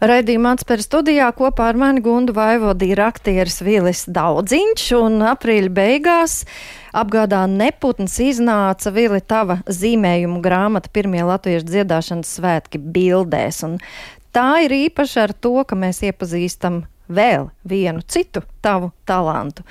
Raidījumā atspēr studijā kopā ar mani Gundu Vaivodī ir aktieris Vilis Daudziņš, un aprīļa beigās apgādā neputns iznāca Vili tava zīmējumu grāmata pirmie latviešu dziedāšanas svētki bildēs, un tā ir īpaša ar to, ka mēs iepazīstam vēl vienu citu tavu talantu.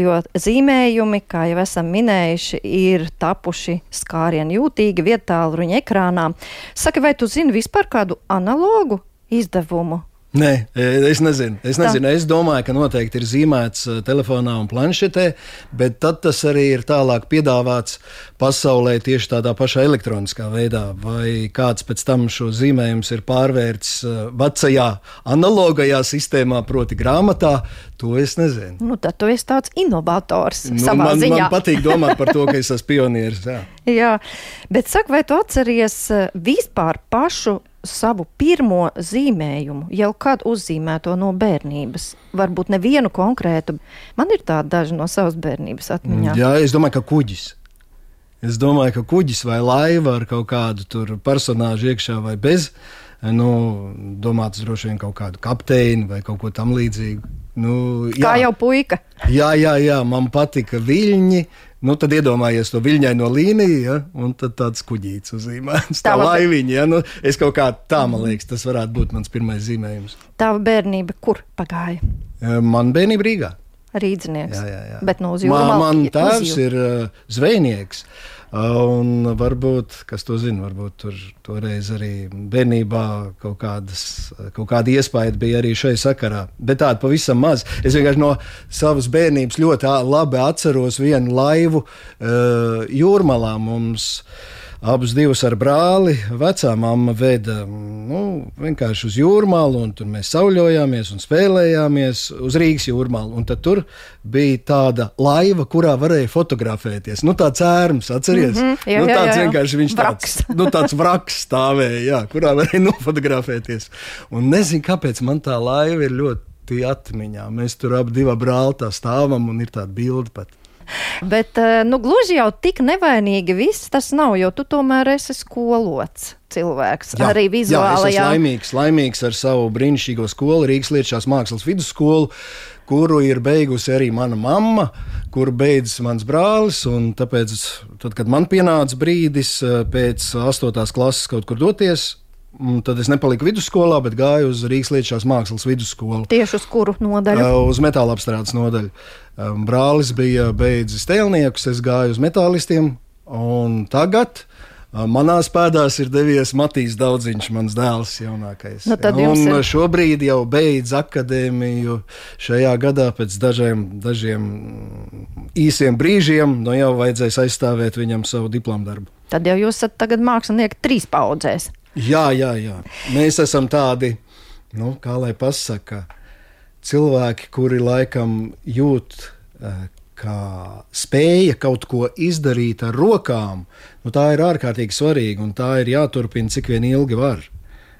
Jo zīmējumi, kā jau esam minējuši, ir tapuši skārienu jūtīgi vietālu ruņa ekrānā. Saka, vai tu zini vispār kādu analogu izdevumu. Nē, es nezinu. Es, nezinu. es domāju, ka noteikti ir zīmēts telefonā un planšetē, bet tad tas arī ir tālāk piedāvāts pasaulē tieši tādā pašā elektroniskā veidā. Vai kāds pēc tam šo zīmējumu ir pārvērts vecajā, analogajā sistēmā, proti, grāmatā, to es nezinu. Nu, tad tu esi tāds inovators nu, man, ziņā. Man patīk domāt par to, ka es esmu pionieris. Jā. jā, bet saka, vai tu atceries vispār pašu? Savu pirmo zīmējumu, jau kad uzzīmēto no bērnības. Varbūt nevienu konkrētu. Man ir tāda daži no savas bērnības atmiņā. Jā, es domāju, ka kuģis. Es domāju, ka kuģis vai laiva ar kaut kādu personāžu iekšā vai bez. Nu, domāts droši vien kaut kādu kapteini vai kaut ko tamlīdzīgu. Nu, jā. Kā jau puika. Jā, jā, jā, man patika viļņi. Nu, tad iedomājies to viļņaino līniju, ja, un tad tāds kuģītis uzzīmēts. Tā laiviņa, ja, nu, es kaut kā tā, man liekas, tas varētu būt mans pirmais zīmējums. Tava bērnība kur pagāja? Man bērnība Rīgā. Rīdzinieks. Jā, jā, jā. Bet no uz jūras. Man, man tēvs ir uh, zvejnieks. Un varbūt, kas to zina, varbūt tur toreiz arī bērnībā kaut, kādas, kaut kāda iespēja bija arī šai sakarā. Bet tāda pavisam maz. Es vienkārši no savas bērnības ļoti labi atceros vienu laivu uh, jūrmalā mums. Uh, abus divus ar brāli. Vecā mamma veda nu, vienkārši uz jūrmālu, un tur mēs sauļojāmies un spēlējāmies uz Rīgas jūrmālu. Un tur bija tāda laiva, kurā varēja fotografēties. Nu, tāds ērms, atceries? Mm -hmm, jā, nu, tāds jā, jā. vienkārši viņš vraks. tāds, nu, tāds vraks stāvēja, jā, kurā varēja nofotografēties. Un nezinu, kāpēc man tā laiva ir ļoti atmiņā. Mēs tur abi brāli tā stāvam un ir tāda bilde pat. Bet, eh, nu, gluži jau tik nevainīgi viss tas nav, jo tu tomēr esi skolots cilvēks. Jā, arī vizuāli. Jā, es laimīgs, laimīgs ar savu brīnišķīgo skolu, Rīgas Lietuvas mākslas vidusskolu, kuru ir beigusi arī mana mamma, kuru beidzis mans brālis. Tāpēc, tad, kad man pienāca brīdis eh, pēc 8. klases kaut kur doties, Tad es nepaliku vidusskolā, bet gāju uz Rīgas Lietuvas mākslas vidusskolu. Tieši uz kuru nodaļu? Uh, uz metāla apstrādes nodaļu. Um, brālis bija beidzis tēlniekus, es gāju uz metālistiem. Tagad uh, manās pēdās ir devies Matīs Daudziņš, mans dēls, jaunākais. Nu, un ir... šobrīd jau beidz akadēmiju šajā gadā pēc dažiem, dažiem īsiem brīžiem. Nu jau vajadzēs aizstāvēt viņam savu diplomu darbu. Tad jau jūs esat mākslinieki trīs paudzēs. Jā, jā, jā. Mēs esam tādi, nu, kā lai pasakā, cilvēki, kuri laikam jūt, eh, kā spēja kaut ko izdarīt ar rokām, nu, tā ir ārkārtīgi svarīga un tā ir jāturpina cik vien ilgi var.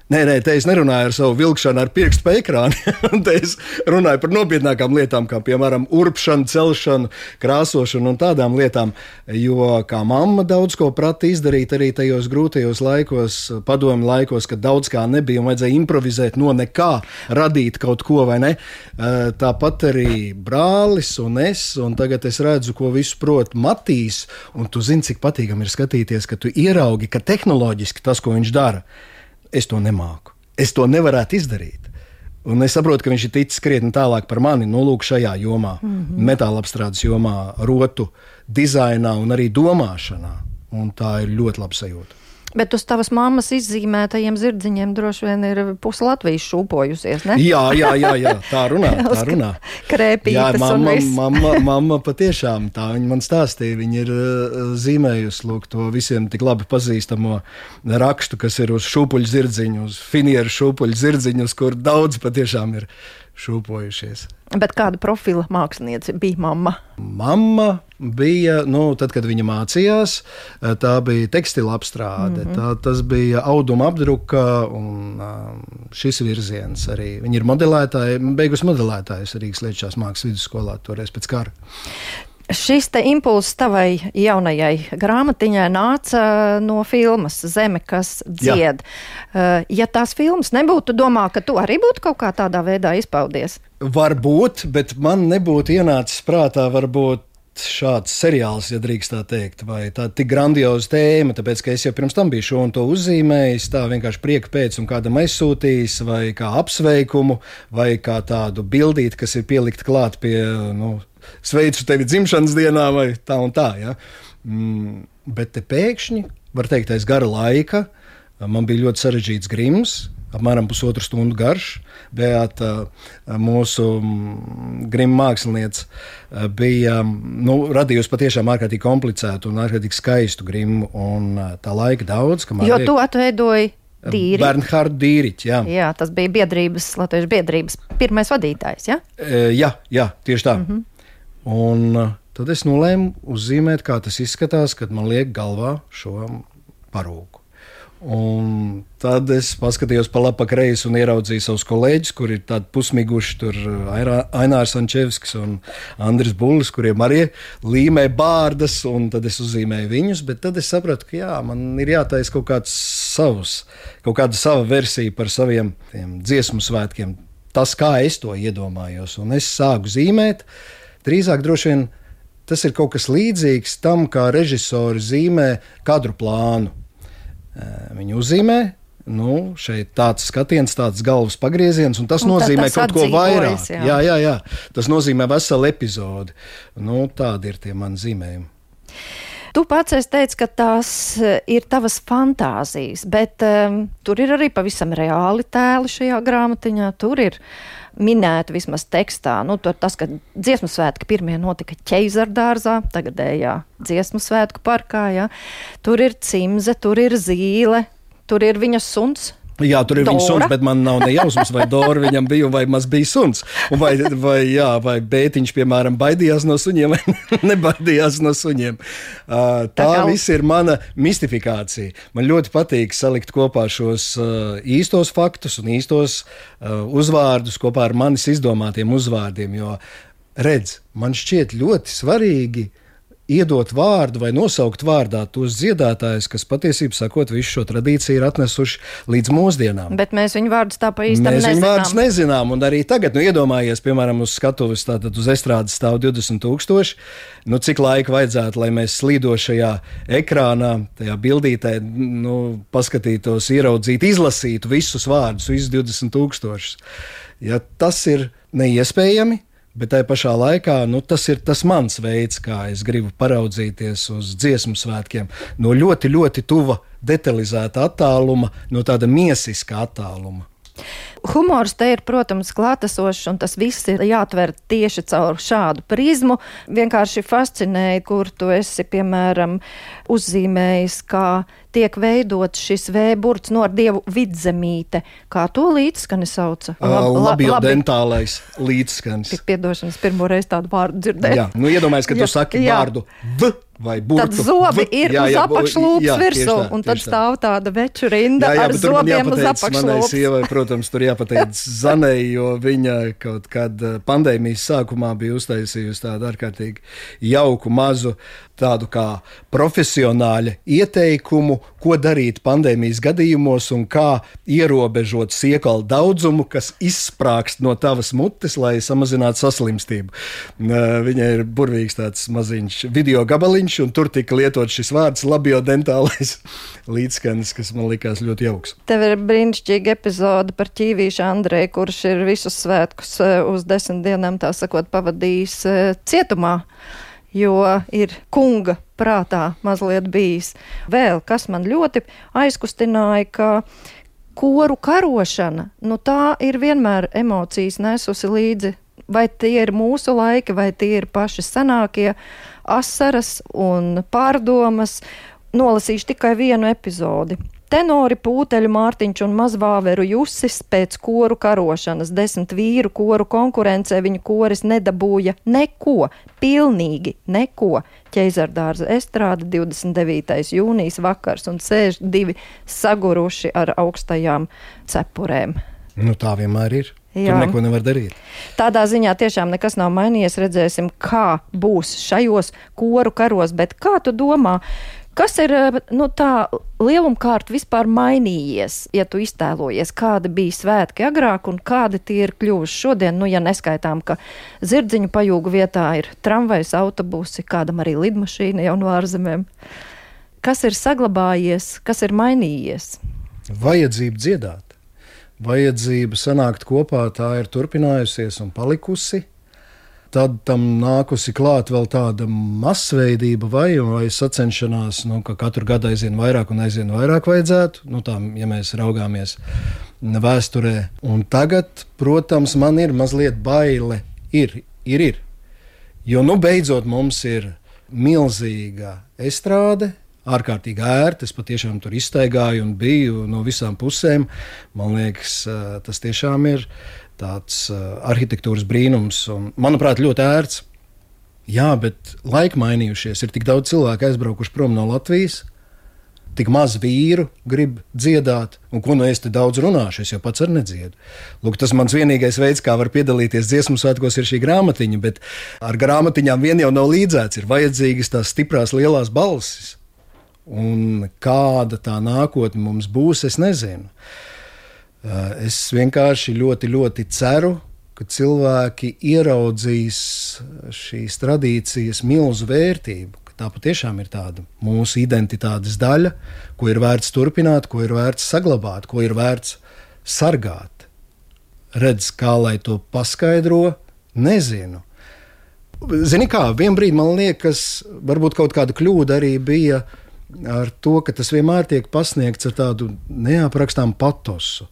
Nē, nē, te es nerunāju ar savu vilkšanu ar pirkstu pa ekrānu. te es runāju par nopietnākām lietām, kā piemēram urpšanu, celšanu, krāsošanu un tādām lietām. Jo kā mamma daudz ko prata izdarīt arī tajos grūtajos laikos, padomu laikos, kad daudz kā nebija un vajadzēja improvizēt no nekā, radīt kaut ko vai ne. Eh, tāpat arī brālis un es, un tagad es redzu, ko visu prot Matīs, un tu zini, cik patīkami ir skatīties, ka tu ieraugi, ka tehnoloģiski tas, ko viņš dara es to nemāku. Es to nevarētu izdarīt. Un es saprotu, ka viņš ir ticis krietni tālāk par mani, nu, lūk, šajā jomā, mm -hmm. metāla apstrādes jomā, rotu dizainā un arī domāšanā. Un tā ir ļoti laba sajūta. Bet uz tavas mammas izzīmētajiem zirdziņiem droši vien ir pusi Latvijas šūpojusies, ne? Jā, jā, jā, jā tā runā. Tā runā. Krēpītas jā, mamma, mamma, mamma patiešām tā viņa man stāstīja. Viņa ir uh, zīmējusi lūk, to visiem tik labi pazīstamo rakstu, kas ir uz šūpuļu zirdziņu, uz finieru šūpuļu zirdziņu, uz kur daudz patiešām ir šūpojušies. Bet kāda profila mākslinieca bija mamma? Mamma bija, nu, tad, kad viņa mācījās, tā bija tekstila apstrāde, mm -hmm. tā, tas bija auduma apdruka un šis virziens arī. Viņa ir modelētāja, beigus modelētājas Rīgas Lietuvas mākslas vidusskolā toreiz pēc kara. Šis te impulss tavai jaunajai grāmatiņai nāca no filmas Zeme, kas dzied. Jā. Ja tās filmas nebūtu, domā, ka tu arī būtu kaut kā tādā veidā izpaudies? Varbūt, bet man nebūtu ienācis prātā varbūt šāds seriāls, ja drīkst tā teikt, vai tā tik grandioza tēma, tāpēc ka es jau pirms tam biju šo un to uzzīmējis, tā vienkārši prieka pēc un kādam aizsūtījis, vai kā apsveikumu, vai kā tādu bildīti, kas ir pielikt klāt pie, nu, sveicu tevi dzimšanas dienā, vai tā un tā. Ja? Mm, bet te pēkšņi, var teikt, aiz gara laika, man bija ļoti sarežģīts grims, apmēram pusotru stundu garš. Beata, mūsu mm, grima mākslinieca, bija nu, radījusi patiešām ārkārtīgi komplicētu un ārkārtīgi skaistu grimu. Tā laika daudz, kamēr. Jo tu atveidoji Dīri. Bernhards Dīriķis. Jā. jā, tas bija biedrības, Latvijas biedrības pirmais vadītājs. Ja? E, jā, jā, tieši tā. Mm -hmm. Un tad es nolēmu uzzīmēt, kā tas izskatās, kad man liek galvā šo parūku. Un tad es paskatījos pa labi, kreisi un ieraudzīju savus kolēģus, kuriem ir tādi pusmiguši, tur Ainārs Sančevskis un Andris Bullis, kuriem arī līmē bārdas, un tad es uzzīmēju viņus, bet tad es sapratu, ka jā, man ir jātaisa kaut kāds savs, kaut kāda sava versija par saviem dziesmu svētkiem. Tas, kā es to iedomājos, un es sāku zīmēt, drīzāk droši vien tas ir kaut kas līdzīgs tam, kā režisori zīmē kadru plānu Viņi uzzīmē, nu, šeit tāds skatiens, tāds galvas pagrieziens, un tas un nozīmē tas kaut ko vairāk. Jā. jā, jā, jā. Tas nozīmē veselu epizodi. Nu, tādi ir tie mani zīmējumi. Tu pats teici, ka tās ir tavas fantāzijas, bet um, tur ir arī pavisam reāli tēli šajā grāmatiņā. Tur ir minēta vismaz tekstā. Nu, tas, ka dziesmu svētki pirmie notika ķeizardārzā, tagadējā dziesmu svētku parkā. Ja. Tur ir cimze, tur ir zīle, tur ir viņa suns, Jā, tur ir Dora. viņa suns, bet man nav ne jausmas, vai Dora viņam bija, vai maz bija suns. Un vai, vai, jā, vai bētiņš, piemēram, baidījās no suņiem, vai nebaidījās no suņiem. Uh, tā tā viss ir mana mistifikācija. Man ļoti patīk salikt kopā šos uh, īstos faktus un īstos uh, uzvārdus kopā ar manis izdomātiem uzvārdiem. Jo, redz, man šķiet ļoti svarīgi iedot vārdu vai nosaukt vārdā tos dziedātājus, kas patiesībā sakot, visu šo tradīciju ir atnesuši līdz mūsdienām. Bet mēs viņu vārdus tā pa īstam mēs nezinām. Viņu vārdus nezinām, un arī tagad, nu, iedomājies, piemēram, uz skatuves, tātad uz estrādes stāv 20 tūkstoši. Nu, cik laika vajadzētu, lai mēs slīdošajā ekrānā, tajā bildītē, nu, paskatītos, ieraudzītu, izlasītu visus vārdus, visus 20 tūkstošus. Ja tas ir neiespējami, Bet tajā pašā laikā nu, tas ir tas mans veids, kā es gribu paraudzīties uz dziesmu svētkiem. No ļoti, ļoti tuva, detalizēta attāluma, no tāda miesiska attāluma. Humors te ir, protams, klātesošs, un tas viss ir jāatver tieši caur šādu prizmu. Vienkārši fascinēja, kur tu esi, piemēram, uzzīmējis, kā tiek veidots šis vēburts no dievu vidzemīte. Kā to līdzskani sauca? Lab, uh, labi, labi. dentālais līdzskanis. Piedošanas pirmo reizi tādu vārdu dzirdēju. Jā, nu iedomājies, ka tu saki jā. vārdu v vai burbuļs. Tad zobi ir jā, jā, uz apakšlūpas virsū, tā, un tad stāv tāda veču rinda jā, jā, ar zobiem uz apakšlūpas. Sievai, protams, tur jāpateic Zanei, jo viņa kaut kad eh, pandēmijas sākumā bija uztaisījusi tādu ārkārtīgi jauku mazu tādu kā profesionāļa ieteikumu, ko darīt pandēmijas gadījumos un kā ierobežot siekalu daudzumu, kas izsprāgst no tavas mutes, lai samazinātu saslimstību. Viņai ir burvīgs tāds maziņš video gabaliņš, un tur tika lietots šis vārds labiodentālais līdzskanis, kas man likās ļoti jauks. Tev ir brīnišķīga epizode par ķīvīšu Andreju, kurš ir visus svētkus eh, uz desmit dienām, tā sakot, pavadījis eh, cietumā jo ir kunga prātā mazliet bijis. Vēl kas man ļoti aizkustināja, ka koru karošana, nu tā ir vienmēr emocijas nesusi līdzi. Vai tie ir mūsu laiki, vai tie ir paši senākie asaras un pārdomas. Nolasīšu tikai vienu epizodi. Tenori Pūteļu Mārtiņš un Mazvāveru Jusis pēc koru karošanas desmit vīru koru konkurencē viņu koris nedabūja neko, pilnīgi neko. Ķeizardārza estrāde 29. jūnijas vakars un sēž divi saguruši ar augstajām cepurēm. Nu, tā vienmēr ir. Jā. Tur neko nevar darīt. Tādā ziņā tiešām nekas nav mainījies. Redzēsim, kā būs šajos koru karos. Bet kā tu domā, kas ir eh, nu, tā lielumkārt vispār mainījies, ja tu iztēlojies, kāda bija svētki agrāk un kādi tie ir kļuvuši šodien? Nu, ja neskaitām, ka zirdziņu pajūgu vietā ir tramvajs, autobusi, kādam arī lidmašīna jau no ārzemēm. Kas ir saglabājies, kas ir mainījies? Vajadzība dziedāt vajadzība sanākt kopā, tā ir turpinājusies un palikusi. Tad tam nākusi klāt vēl tāda masveidība vai, vai sacenšanās, nu, ka katru gadu aizvien vairāk un aizvien vairāk vajadzētu. Nu, tā, ja mēs raugāmies vēsturē. Un tagad, protams, man ir mazliet baile. Ir, ir, ir. Jo nu beidzot mums ir milzīga estrāde, ārkārtīgi ērti. Es patiešām tur iztaigāju un biju no visām pusēm. Man liekas, tas tiešām ir tāds arhitektūras brīnums un, manuprāt, ļoti ērts. Jā, bet laika mainījušies. Ir tik daudz cilvēku aizbraukuši prom no Latvijas. Tik maz vīru grib dziedāt, un ko nu es te daudz runāšu, es jau pats ar nedziedu. Lūk, tas mans vienīgais veids, kā var piedalīties dziesmu svētkos, ir šī grāmatiņa, bet ar grāmatiņām vien jau nav līdzēts. Ir vajadzīgas tās stiprās lielās balsis. Un kāda tā nākotne mums būs, es nezinu. Eh, es vienkārši ļoti, ļoti ceru, ka cilvēki ieraudzīs šīs tradīcijas milzu vērtību. Tā patiešām ir tāda mūsu identitātes daļa, ko ir vērts turpināt, ko ir vērts saglabāt, ko ir vērts sargāt. Redz, kā lai to paskaidro, nezinu. Zini, kā vienā brīdī man liekas, varbūt kaut kāda kļūda arī bija uh, ar to, ka tas vienmēr tiek pasniegts ar tādu neaprakstāmu patosu,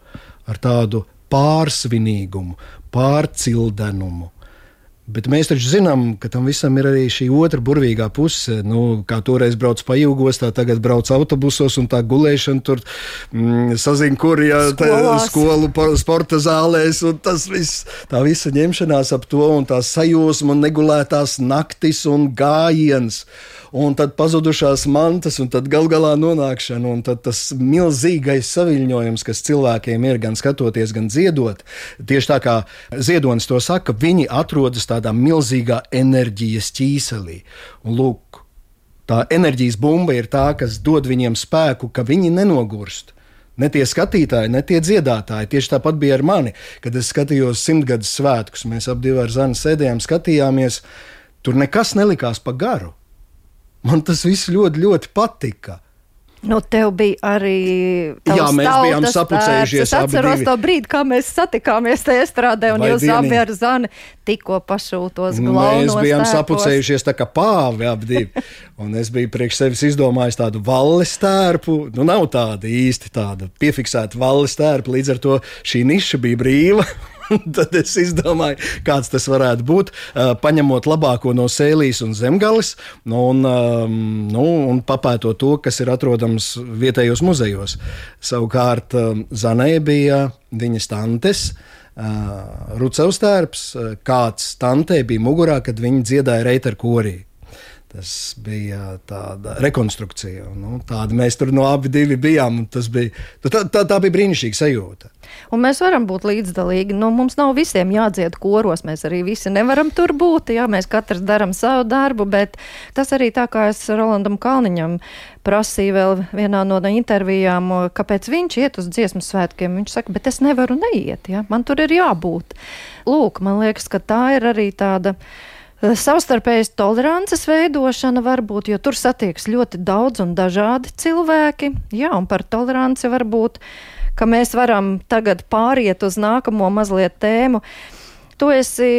ar tādu pārsvinīgumu, pārcildenumu. Bet mēs taču zinām, ka tam visam ir arī šī otra burvīgā puse. Nu, kā toreiz brauc pa ilgos, tā tagad brauc autobusos un tā gulēšana tur mm, sazina, kur ja skolu sporta zālēs. Tas viss, tā visa ņemšanās ap to un tā sajūsma un negulētās naktis un gājiens un tad pazudušās mantas, un tad gal galā nonākšana, un tas milzīgais saviņojums, kas cilvēkiem ir gan skatoties, gan dziedot. Tieši tā kā ziedonis to saka, viņi atrodas tādā milzīgā enerģijas ķīselī. Un, lūk, tā enerģijas bumba ir tā, kas dod viņiem spēku, ka viņi nenogurst. Ne tie skatītāji, ne tie dziedātāji. Tieši tāpat bija ar mani, kad es skatījos simtgadus svētkus. Mēs abi ar Zanu sēdējām, skatījāmies. Tur nekas nelikās pa garu. Man tas viss ļoti, ļoti patika. Nu, tev bija arī. Jā, mēs bijām sapucējušies. Es atceros to brīdi, kā mēs satikāmies tajā strādē, un Vai jūs abi ar Zani tikko pašūtos glaunos. Mēs bijām tērpos. sapucējušies tā kā pāvi abi divi. un es biju priekš sevis izdomājis tādu valles tērpu. Nu, nav tāda īsti tāda piefiksēta valles tērpa, līdz ar to šī niša bija brīva. tad es izdomāju, kāds tas varētu būt. Paņemot labāko no sēlīs un zemgales, nu, un, nu, un papētot to, kas ir atrodams vietējos muzejos. Savukārt Zanē bija viņas tantes. Rucevs tērps, kāds tantē bija mugurā, kad viņi dziedāja reiteru korī. Tas bija tāda rekonstrukcija. Nu, tāda mēs tur no abi bijām. Bija, tā, tā, tā bija brīnišķīga sajūta. Un mēs varam būt līdzdalīgi. Nu, mums nav visiem jādzied koros. Mēs arī visi nevaram tur būt. Jā, mēs katrs darām savu darbu. Bet tas arī tā kā es Rolandam Kalniņam prasīju vēl vienā no intervijām, kāpēc viņš iet uz dziesmu svētkiem. Viņš saka, bet es nevaru neiet. Jā? Man tur ir jābūt. Lūk, man liekas, ka tā ir arī tāda savstarpējas tolerances veidošana varbūt, jo tur satiekas ļoti daudz un dažādi cilvēki. Jā, un par toleranci varbūt, ka mēs varam tagad pāriet uz nākamo mazliet tēmu. Tu esi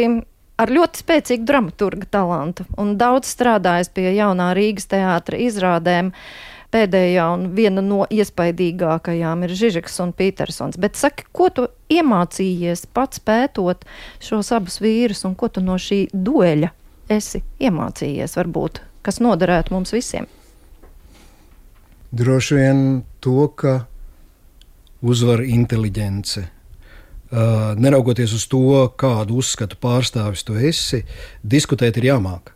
ar ļoti spēcīgu dramaturga talantu un daudz strādājis pie jaunā Rīgas teātra izrādēm. Pēdējā un viena no iespaidīgākajām ir Žižeks un Petersons. Bet saki, ko tu iemācījies pats pētot šos abus vīrus un ko tu no šī dueļa esi iemācījies, varbūt, kas noderētu mums visiem? Droši vien to, ka uzvar inteliģence. Uh, neraugoties uz to, kādu uzskatu pārstāvis tu esi, diskutēt ir jāmāk.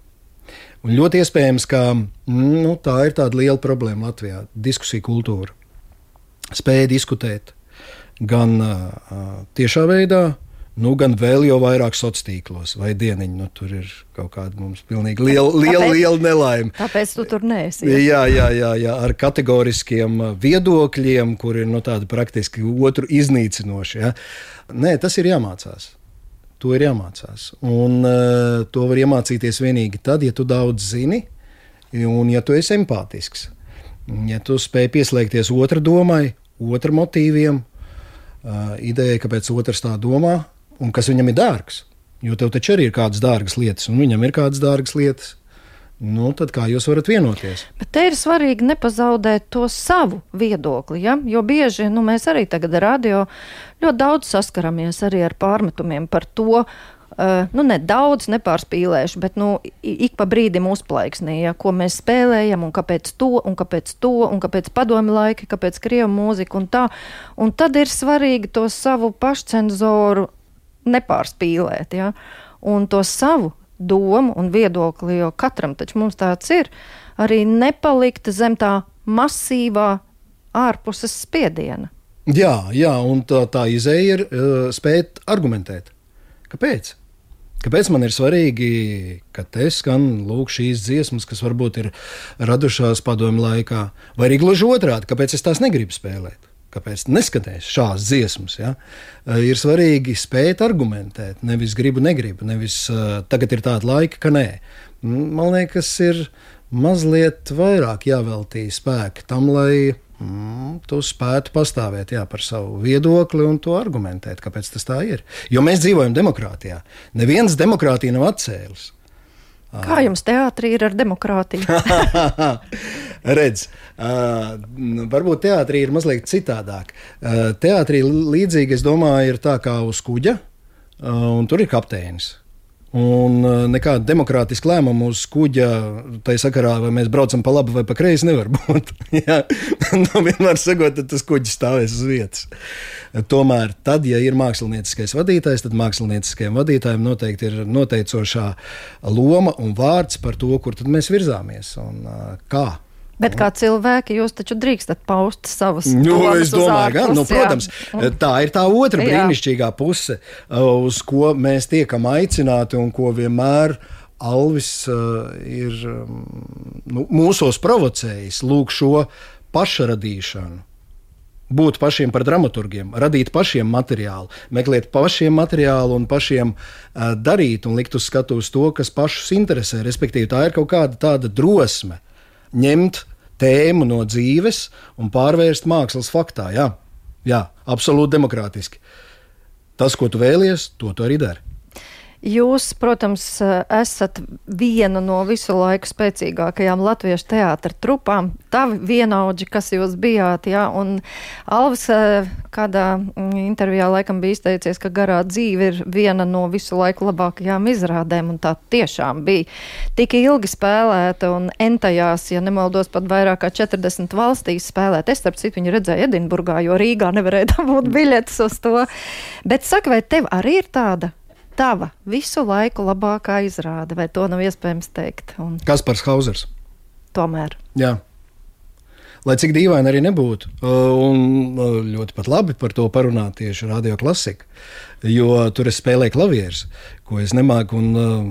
Un ļoti iespējams, ka nu, tā ir tāda liela problēma Latvijā - diskusija kultūra. Spēja diskutēt, gan uh, tiešā veidā, Nu, gan vēl jau vairāk sociālos tīklos vai dieniņi. Nu, tur ir kaut kāda mums pilnīgi liela, liela, tāpēc, liela nelaime. Tāpēc tu tur neesi. Jā, jā, jā, jā ar kategoriskiem viedokļiem, kur ir nu, tādi praktiski otru iznīcinoši. Ja. Nē, tas ir jāmācās. To ir jāmācās. Un uh, to var iemācīties tikai tad, ja tu daudz zini un ja tu esi empātisks. Ja tu spēj pieslēgties otra domai, otra motīviem, uh, idejai, kāpēc otrs tā domā, un kas viņam ir dārgs. Jo tev taču arī ir kādas dārgas lietas, un viņam ir kādas dārgas lietas. Nu, tad kā jūs varat vienoties? Bet te ir svarīgi nepazaudēt to savu viedokli. Ja? Jo bieži nu, mēs arī tagad radio ļoti daudz saskaramies arī ar pārmetumiem par to, Uh, nu, ne daudz, nepārspīlēšu, bet nu, ik pa brīdim uzplaiksnī, ja, ko mēs spēlējam, un kāpēc to, un kāpēc to, un kāpēc padomi laiki, kāpēc krievu mūzika un tā. Un tad ir svarīgi to savu pašcenzoru nepārspīlēt. Ja? Un to savu domu un viedokli, jo katram taču mums tāds ir, arī nepalikt zem tā masīvā ārpuses spiediena. Jā, jā un tā, tā izēja ir uh, spēt argumentēt. Kāpēc? Kāpēc man ir svarīgi, ka te skan lūk, šīs dziesmas, kas varbūt ir radušās padomju laikā, vai arī gluži otrādi, kāpēc es tās negribu spēlēt? Kāpēc neskatās šādas dziesmas. Ja? Eh, ir svarīgi spēt argumentēt, nevis gribu, negribu, nevis uh, tagad ir tāda laika, ka nē. Man liekas, ir mazliet vairāk jāveltīja spēki tam, lai mm, tu spētu pastāvēt jā, par savu viedokli un to argumentēt, kāpēc tas tā ir. Jo mēs dzīvojam demokrātijā. Neviens demokrātija nav atcēlis. Kā jums teātrī ir ar demokrātiju? Redz, uh, varbūt teātrī ir mazliet citādāk. Uh, teātrī līdzīgi, es domāju, ir tā kā uz kuģa, uh, un tur ir kapteinis. Un nekāda demokrātiska lēmuma uz kuģa, tā sakarā, vai mēs braucam pa labi vai pa kreisi, nevar būt. Jā, nu, vienmēr sakot, tas kuģis stāvēs uz vietas. Tomēr, tad, ja ir mākslinieckais vadītājs, tad mākslinieckajam vadītājam noteikti ir noteicošā loma un vārds par to, kur mēs virzāmies un kā Bet kā cilvēki, jūs taču drīkstat paust savas nu, domas. Domāju, gan, nu, protams, jā. tā ir tā otra jā. brīnišķīgā puse, uz ko mēs tiekam aicināti un ko vienmēr. Alvis uh, ir um, nu, mūsos provocējis lūk šo pašradīšanu. Būt pašiem par dramaturgiem, radīt pašiem materiālu, meklēt pašiem materiālu un pašiem uh, darīt un likt uz skatuves to, kas pašus interesē. Respektīvi, tā ir kaut kāda tāda drosme ņemt tēmu no dzīves un pārvērst mākslas faktā. Jā, jā absolūti demokrātiski. Tas, ko tu vēlies, to tu arī dari. Jūs, protams, esat viena no visu laiku spēcīgākajām latviešu teātra trupām. Tavi vienaudži, kas jūs bijāt, jā, un Alvis eh, kādā mm, intervijā laikam bija izteicies, ka garā dzīve ir viena no visu laiku labākajām izrādēm, un tā tiešām bija. Tik ilgi spēlēta un entajās, ja nemaldos, pat vairāk kā 40 valstīs spēlēt. Es, starp citu, viņu redzēju Edinburgā, jo Rīgā nevarēja dabūt biļetes uz to. Bet saka, vai tev arī ir tāda tava visu laiku labākā izrāde, vai to nav iespējams teikt? Un... Kas par Hausers? Tomēr. Jā. Lai cik dīvaini arī nebūtu, un ļoti pat labi par to parunāt tieši radio klasika, jo tur es spēlēju klavierus, ko es nemāku. Un um,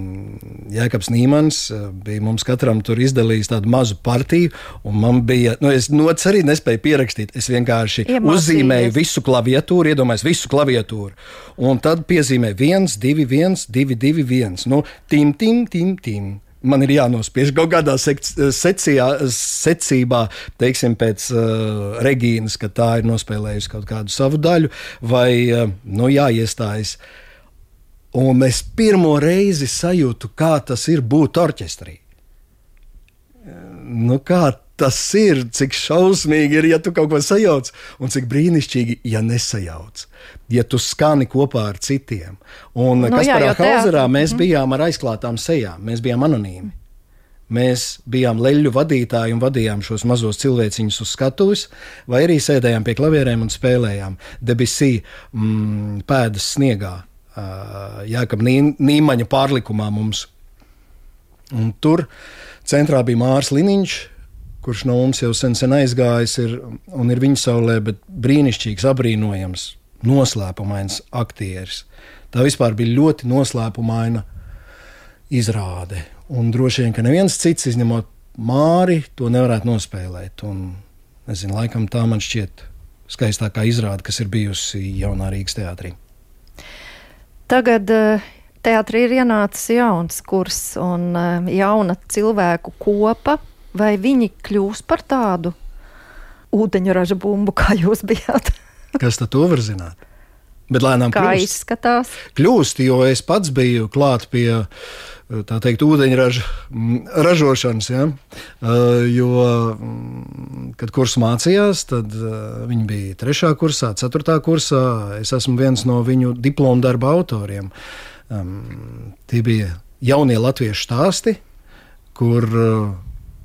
Jēkabs Nīmans bija mums katram tur izdalījis tādu mazu partiju, un man bija, nu, es nots arī nespēju pierakstīt. Es vienkārši uzzīmēju visu klaviatūru, iedomājos visu klaviatūru, un tad piezīmēju 1, 2, 1, 2, 2, 1. Nu, tim, tim, tim, tim man ir jānospiež kaut kādā secijā, secībā, teiksim, pēc uh, Regīnas, ka tā ir nospēlējusi kaut kādu savu daļu, vai uh, nu, jāiestājas. Un es pirmo reizi sajūtu, kā tas ir būt orķestrī. Nu, kā tas ir, cik šausmīgi ir, ja tu kaut ko sajauc, un cik brīnišķīgi, ja nesajauc. Ja tu skani kopā ar citiem. Un nu kas parā Hauzerā mēs mm. bijām ar aizklātām sejām, mēs bijām anonīmi. Mēs bijām leļu vadītāji un vadījām šos mazos cilvēciņus uz skatuves, vai arī sēdējām pie klavierēm un spēlējām debesī mm, pēdas sniegā, uh, Jākab Nīmaņa pārlikumā mums. Un tur centrā bija Mārs Liniņš, kurš no mums jau sen, sen aizgājis ir, un ir viņa saulē, bet brīnišķīgs, apbrīnojams noslēpumains aktieris. Tā vispār bija ļoti noslēpumaina izrāde. Un droši vien, ka neviens cits, izņemot Māri, to nevarētu nospēlēt. Un, nezinu, laikam tā man šķiet skaistākā izrāde, kas ir bijusi jaunā Rīgas teātrī. Tagad uh, teātrī ir ienācis jauns kurs un uh, jauna cilvēku kopa. Vai viņi kļūs par tādu ūdeņraža bumbu, kā jūs bijāt? Kas tad to var zināt? Bet lēnām kā kļūst. izskatās? Kļūst, jo es pats biju klāt pie tā teikt, ūdeņraža ražošanas. Ja? Uh, jo, kad kurs mācījās, tad uh, viņi bija 3. kursā, 4. kursā. Es esmu viens no viņu diplomu darba autoriem. Tie bija jaunie latviešu stāsti, kur uh,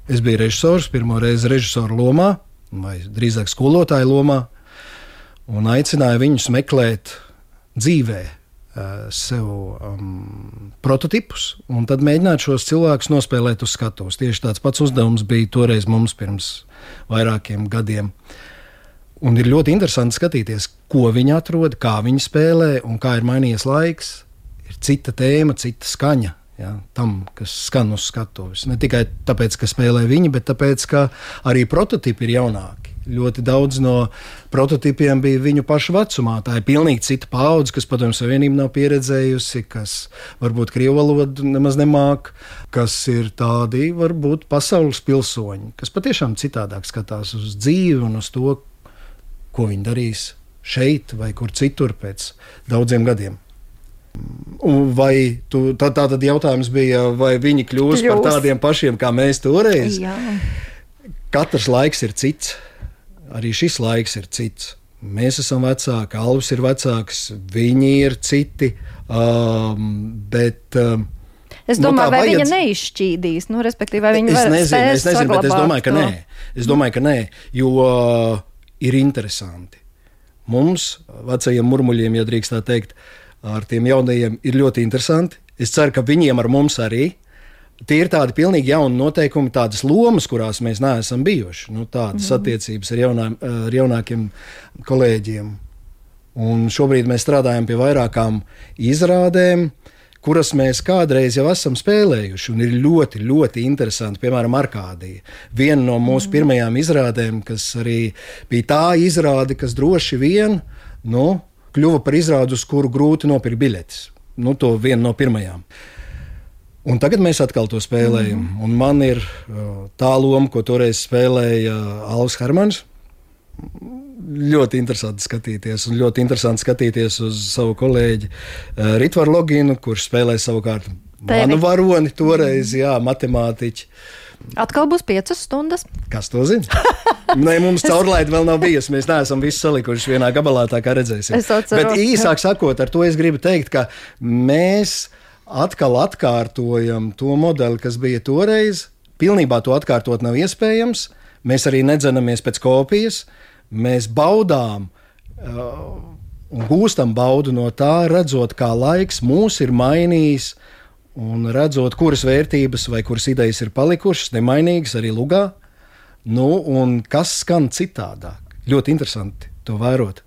es biju režisors, pirmo reizi režisora lomā, vai drīzāk skolotāja lomā, un aicināju viņus meklēt dzīvēm Eh, sev um, prototipus un tad mēģināt šos cilvēkus nospēlēt uz skatuves. Tieši tāds pats uzdevums bija toreiz mums pirms vairākiem gadiem. Un ir ļoti interesanti skatīties, ko viņi atrod, kā viņi spēlē un kā ir mainījies laiks. Ir cita tēma, cita skaņa. Ja, tam, kas skan uz skatuves. Ne tikai tāpēc, ka spēlē viņi, bet tāpēc, ka arī prototypi ir jaunāki. Ļoti daudz no prototipiem bija viņu pašu vecumā. Tā ir pilnīgi cita paudze, kas padomju savienību nav pieredzējusi, kas varbūt krievu valodu nemaz nemāk, kas ir tādi varbūt pasaules pilsoņi, kas patiešām citādāk skatās uz dzīvi un uz to, ko viņi darīs šeit vai kur citur pēc daudziem gadiem. Vai tu, tā, tā tad jautājums bija, vai viņi kļūs Kļūs. par tādiem pašiem kā mēs toreiz? Jā. Katrs laiks ir cits arī šis laiks ir cits. Mēs esam vecāki, Alvis ir vecāks, viņi ir citi. Um, bet, um, Es nu, domāju, nu, vai vajadz... viņa neizšķīdīs, nu, respektīvi, vai viņa es nezinu, es nezinu, bet es domāju, ka to. nē. Es domāju, ka nē, jo uh, ir interesanti. Mums, vecajiem murmuļiem, ja drīkst tā teikt, ar tiem jaunajiem ir ļoti interesanti. Es ceru, ka viņiem ar mums arī Tie ir tādi pilnīgi jauni noteikumi, tādas lomas, kurās mēs neesam bijuši. Nu, tādas mm. attiecības ar, jaunā, ar jaunākiem kolēģiem. Un šobrīd mēs strādājam pie vairākām izrādēm, kuras mēs kādreiz jau esam spēlējuši. Un ir ļoti, ļoti interesanti, piemēram, Arkādija. Viena no mūsu mm. pirmajām izrādēm, kas arī bija tā izrāde, kas droši vien nu, kļuva par izrādi, uz kuru grūti nopirkt biļetes. Nu, to viena no pirmajām. Uh, Un tagad mēs atkal to spēlējam. Mm. Un man ir uh, tā loma, ko toreiz spēlēja uh, Alvis Hermans. Ļoti interesanti skatīties, un ļoti interesanti skatīties uz savu kolēģi uh, Ritvaru Loginu, kurš spēlēja savukārt Tevi. manu varoni toreiz, jā, matemātiķi. Atkal būs piecas stundas. Kas to zina? Nē, mums caurlaide vēl nav bijusi. Mēs neesam visu salikuši vienā gabalā, tā kā redzēsim. Bet īsāk sakot, ar to es gribu teikt, ka mēs atkal atkārtojam to modeli, kas bija toreiz. Pilnībā to atkārtot nav iespējams. Mēs arī nedzenamies pēc kopijas. Mēs baudām uh, un gūstam baudu no tā, redzot, kā laiks mūs ir mainījis. Un redzot, kuras vērtības vai kuras idejas ir palikušas nemainīgas arī lugā, nu, un kas skan citādāk. Ļoti interesanti to vērot.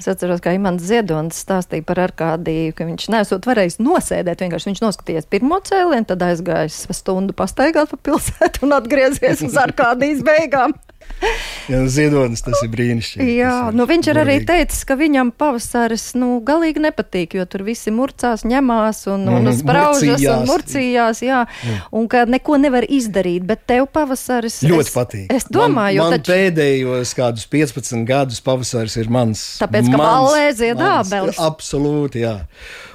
Es atceros, ka Imants Ziedonis stāstīja par Arkādiju, ka viņš nesot varējis nosēdēt. Vienkārši viņš noskatījās pirmo cēlienu, tad aizgājis stundu pastaigāt pa pilsētu un atgriezies uz Arkādijas beigām. Jā, Ziedonis tas ir brīnišķīgi. Jā, ir nu viņš ir arī teicis, ka viņam pavasaris nu, galīgi nepatīk, jo tur visi murcās, ņemās un, un mm, spraužas murcījās. un murcījās, jā, jā. un ka neko nevar izdarīt, bet tev pavasaris ļoti es, patīk. Es domāju, man, man taču... pēdējos kādus 15 gadus pavasaris ir mans. Tāpēc, ka ballē zied ābeles. Absolūti, jā.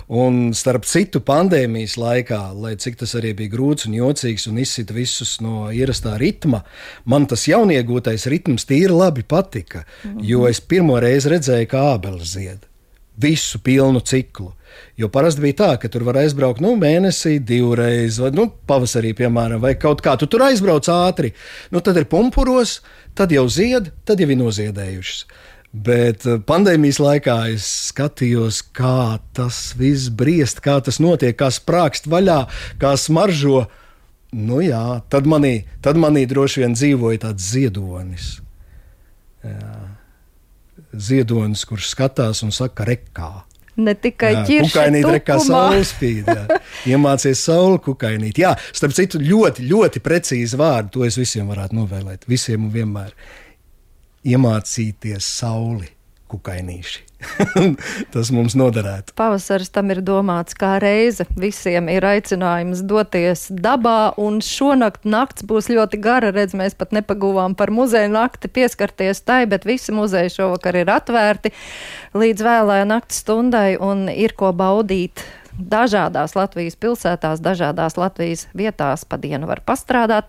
Un starp citu, pandēmijas laikā, lai cik tas arī bija grūts un jocīgs un izsita visus no ierastā ritma, man tas jauniegūtais ritms tīri labi patika. Jo es pirmo reizi redzēju, kā ābeles zied visu pilnu ciklu. Jo parasti bija tā, ka tur var aizbraukt nu, mēnesī, divreiz, vai nu, pavasarī, piemēram, vai kaut kā. Tu tur aizbrauc ātri, nu, tad ir pumpuros, tad jau zied, tad jau ir noziedējušas. Bet eh, pandēmijas laikā es skatījos, kā tas viss briest, kā tas notiek, kā sprākst vaļā, kā smaržo. Nu jā, tad manī, tad manī droši vien dzīvoja tāds ziedonis. Jā. ziedonis, kurš skatās un saka, rekā. Ne tikai ķirši, kukainīt, rekā saule spīd. Jā. Iemācies sauli kukainīt. Jā, starp citu, ļoti, ļoti precīzi vārdi, to es visiem varētu novēlēt. Visiem un vienmēr. Iemācīties sauli kukainīši. Tas mums noderētu. Pavasaris tam ir domāts kā reize. Visiem ir aicinājums doties dabā, un šonakt nakts būs ļoti gara. Redz, mēs pat nepaguvām par muzeja nakti pieskarties tai, bet visi muzeji šovakar ir atvērti līdz vēlējai naktas stundai un ir ko baudīt dažādās Latvijas pilsētās, dažādās Latvijas vietās pa dienu var pastrādāt.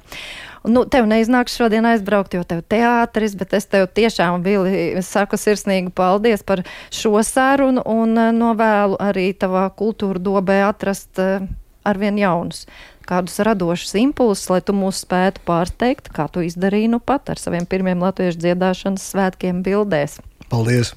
Nu, tev neiznāks šodien aizbraukt, jo tev teātris, bet es tev tiešām Vili, saku sirsnīgu paldies par šo sarunu un eh, novēlu arī tavā kultūra dobē atrast uh, arvien jaunus kādus radošus impulsus, lai tu mūs spētu pārsteigt, kā tu izdarīji nu pat ar saviem pirmiem latviešu dziedāšanas svētkiem bildēs. Paldies!